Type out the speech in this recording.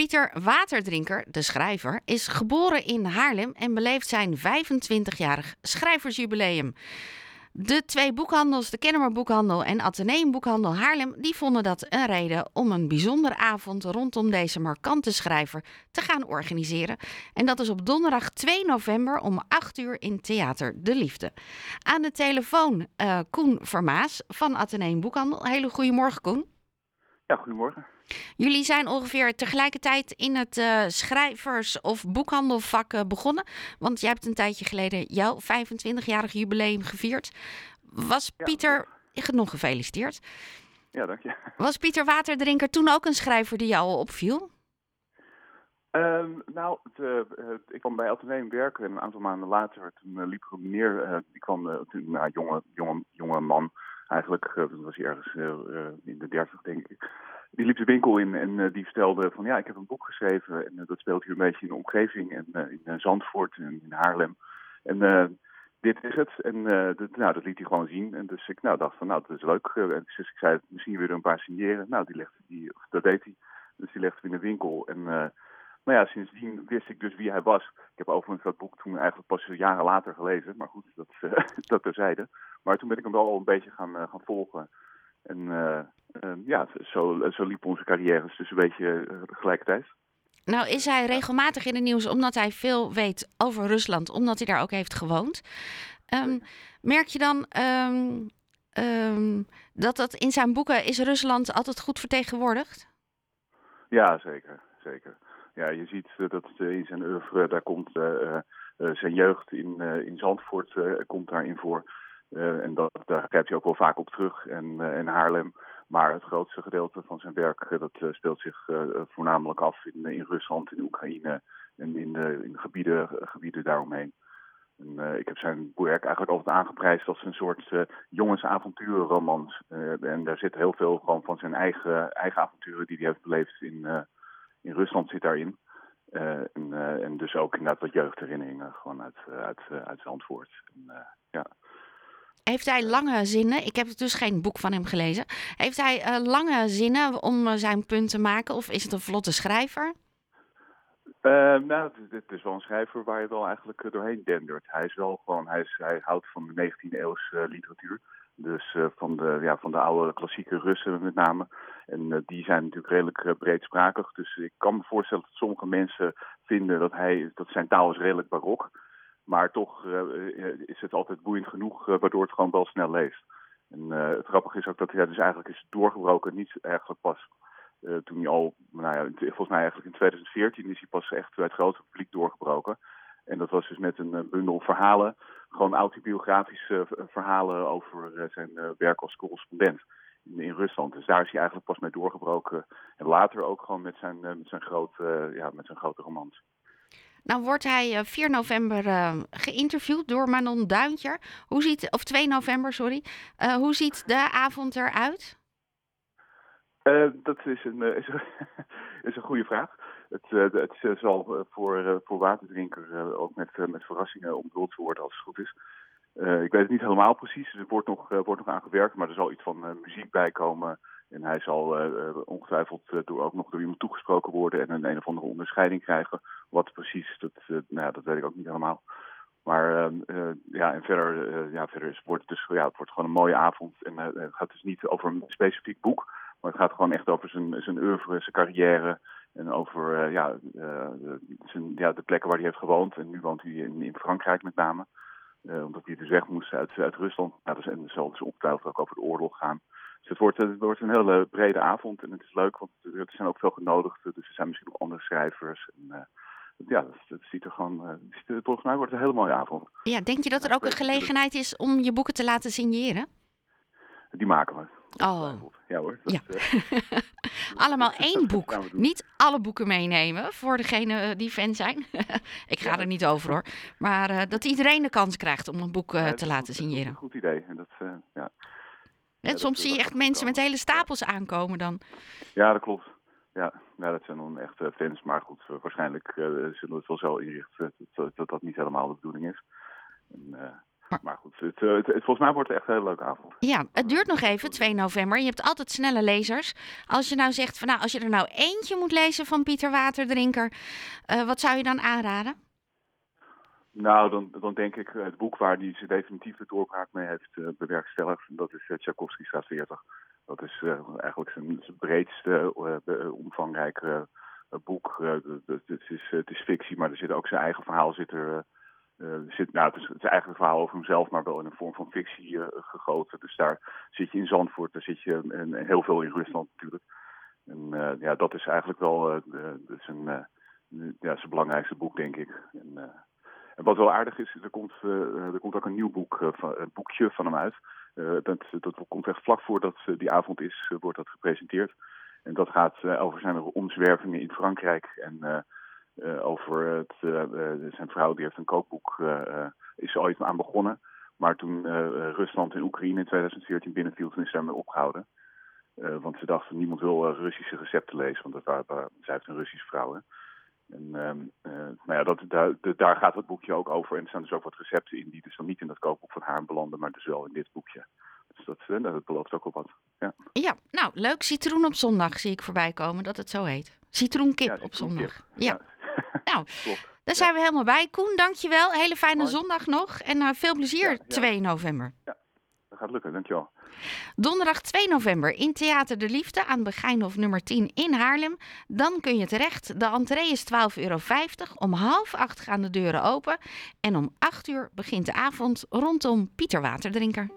Pieter Waterdrinker, de schrijver, is geboren in Haarlem en beleeft zijn 25-jarig schrijversjubileum. De twee boekhandels, de Kennemer Boekhandel en Atheneum Boekhandel Haarlem, die vonden dat een reden om een bijzondere avond rondom deze markante schrijver te gaan organiseren. En dat is op donderdag 2 november om 8 uur in Theater De Liefde. Aan de telefoon uh, Koen Vermaas van Atheneum Boekhandel. Hele goedemorgen Koen. Ja, goedemorgen. Jullie zijn ongeveer tegelijkertijd in het uh, schrijvers- of boekhandelvak uh, begonnen. Want jij hebt een tijdje geleden jouw 25-jarig jubileum gevierd. Was ja, Pieter, nog gefeliciteerd. Ja, dank je. Was Pieter Waterdrinker toen ook een schrijver die jou opviel? Um, nou, het, uh, ik kwam bij Atheneum werken en een aantal maanden later, toen liep er een meneer, die kwam, toen, nou, jonge, jonge, jonge man, eigenlijk, toen was hij ergens in de dertig denk ik die liep de winkel in en die vertelde van ja, ik heb een boek geschreven en dat speelt hier een beetje in de omgeving en in Zandvoort en in Haarlem. En dit is het. En dat, nou, dat liet hij gewoon zien. En dus ik nou, dacht van nou, dat is leuk. en dus ik zei, misschien weer een paar signeren. Nou, die legde die, dat deed hij. Dus die legde in de winkel. En nou ja, sindsdien wist ik dus wie hij was. Ik heb overigens dat boek toen eigenlijk pas jaren later gelezen. Maar goed, dat, dat terzijde. Maar toen ben ik hem wel al een beetje gaan, gaan volgen. En uh, uh, ja, zo, zo liep onze carrière dus een beetje uh, tegelijkertijd. Nou is hij regelmatig in het nieuws omdat hij veel weet over Rusland, omdat hij daar ook heeft gewoond. Um, merk je dan um, um, dat dat in zijn boeken is Rusland altijd goed vertegenwoordigd? Ja, zeker. zeker. Ja, je ziet dat in zijn oeuvre, daar komt zijn jeugd in, in Zandvoort komt daarin voor. Uh, en dat, daar grijpt hij ook wel vaak op terug. En in Haarlem. Maar het grootste gedeelte van zijn werk uh, dat, uh, speelt zich voornamelijk af in, in Rusland, in Oekraïne en in de, in de gebieden, gebieden daaromheen. En, ik heb zijn werk eigenlijk altijd aangeprijsd als een soort jongensavonturenromans. en daar zit heel veel gewoon van zijn eigen, eigen avonturen die hij heeft beleefd in, in Rusland zit daarin. En, en, dus ook inderdaad wat jeugdherinneringen gewoon uit, uit, uit zijn antwoord. En, ja. Heeft hij lange zinnen? Ik heb dus geen boek van hem gelezen. Heeft hij lange zinnen om zijn punt te maken? Of is het een vlotte schrijver? Uh, nou, het, is wel een schrijver waar je wel eigenlijk doorheen dendert. Hij is wel gewoon, hij, is, hij houdt van de 19e eeuwse literatuur. Dus van, de, ja, van de oude klassieke Russen met name. En die zijn natuurlijk redelijk breedsprakig. Dus ik kan me voorstellen dat sommige mensen vinden dat, hij, dat zijn taal is redelijk barok maar toch is het altijd boeiend genoeg, waardoor het gewoon wel snel leest. En het grappige is ook dat hij dus eigenlijk is doorgebroken, niet eigenlijk pas toen hij al, nou ja, volgens mij eigenlijk in 2014 is hij pas echt bij het grote publiek doorgebroken. En dat was dus met een bundel verhalen, gewoon autobiografische verhalen over zijn werk als correspondent in, Rusland. Dus daar is hij eigenlijk pas mee doorgebroken. En later ook gewoon met zijn, met zijn, grote, ja, met zijn grote romans. Nou wordt hij 4 eh, november uh, geïnterviewd door Manon Duintjer. Hoe ziet, of 2 november, sorry. Uh, hoe ziet de avond eruit? dat is een, is, een, is een goede vraag. Het, het zal voor, voor waterdrinker ook met, met verrassingen omdoeld worden als het goed is. ik weet het niet helemaal precies, er wordt nog, wordt nog aan gewerkt, maar er zal iets van muziek bij komen. En hij zal ongetwijfeld door, ook nog door iemand toegesproken worden en een een of andere onderscheiding krijgen. Wat precies, dat, nou dat weet ik ook niet helemaal. Maar ja, en verder, ja, verder is, wordt het dus ja, het wordt gewoon een mooie avond. En het gaat dus niet over een specifiek boek, maar het gaat gewoon echt over zijn, zijn oeuvre, zijn carrière. En over ja, zijn, ja, de plekken waar hij heeft gewoond. En nu woont hij in, in Frankrijk met name. omdat hij dus weg moest uit, uit Rusland. Ja, dus, en zal dus ongetwijfeld ook over de oorlog gaan. Dus het wordt, het wordt een hele brede avond en het is leuk, want er zijn ook veel genodigden. Dus er zijn misschien ook andere schrijvers. En, ja, het, het, ziet er gewoon, uh, volgens mij wordt het een hele mooie avond. Ja, denk je dat er ook een gelegenheid is om je boeken te laten signeren? Die maken we. Oh. Ja hoor. Dat, ja. Uh, Allemaal één boek. Niet alle boeken meenemen voor degene die fan zijn. ik ga ja. er niet over hoor. Maar dat iedereen de kans krijgt om een boek ja, te laten signeren. Goed idee. En dat, ja. Soms zie je echt mensen met hele stapels aankomen dan. Ja, dat klopt. Ja, nou, dat zijn dan echt fans. Maar goed, waarschijnlijk zullen we het wel zo inrichten dat, dat, dat niet helemaal de bedoeling is. En, Maar goed, het, het, volgens mij wordt het echt een hele leuke avond. Ja, het duurt nog even, 2 november. Je hebt altijd snelle lezers. Als je nou zegt, van, nou, als je er nou eentje moet lezen van Pieter Waterdrinker, wat zou je dan aanraden? Nou, dan, dan denk ik het boek waar hij zijn definitieve doorbraak mee heeft uh, bewerkstelligd. Dat is uh, Tchaikovsky staat 40. Dat is uh, eigenlijk zijn, zijn breedste, omvangrijke boek. het, is, het is fictie, maar er zit ook zijn eigen verhaal zit er. Zit, nou, het is het eigen verhaal over hemzelf, maar wel in een vorm van fictie gegoten. Dus daar zit je in Zandvoort, daar zit je en, heel veel in Rusland natuurlijk. En ja, dat is eigenlijk wel zijn, ja, zijn belangrijkste boek, denk ik. En, en wat wel aardig is, er komt, er komt ook een nieuw boek, een boekje van hem uit. Dat, dat komt echt vlak voordat die avond is, wordt dat gepresenteerd. En dat gaat over zijn omzwervingen in Frankrijk en over het, zijn vrouw die heeft een kookboek, is ooit aan begonnen. Maar toen Rusland en Oekraïne in 2014 binnenviel, toen is zij mee opgehouden. want ze dachten, niemand wil Russische recepten lezen, want dat waren, zij heeft een Russische vrouw. Hè. En uh, nou ja, dat, daar, daar gaat het boekje ook over. En er staan dus ook wat recepten in die dus dan niet in dat kookboek van haar belanden, maar dus wel in dit boekje. Dus dat, uh, dat belooft ook op wat. Ja. ja, nou leuk. Citroen op zondag zie ik voorbij komen dat het zo heet. Citroenkip op zondag. Ja. nou, daar zijn we helemaal bij. Koen, dankjewel. Hele fijne zondag nog. En uh, veel plezier 2 november. Ja, dat gaat lukken. Dankjewel. Donderdag 2 november in Theater de Liefde aan Begijnhof nummer 10 in Haarlem. Dan kun je terecht. De entree is 12,50 euro. Om half acht gaan de deuren open. En om 8 uur begint de avond rondom Pieter Waterdrinker.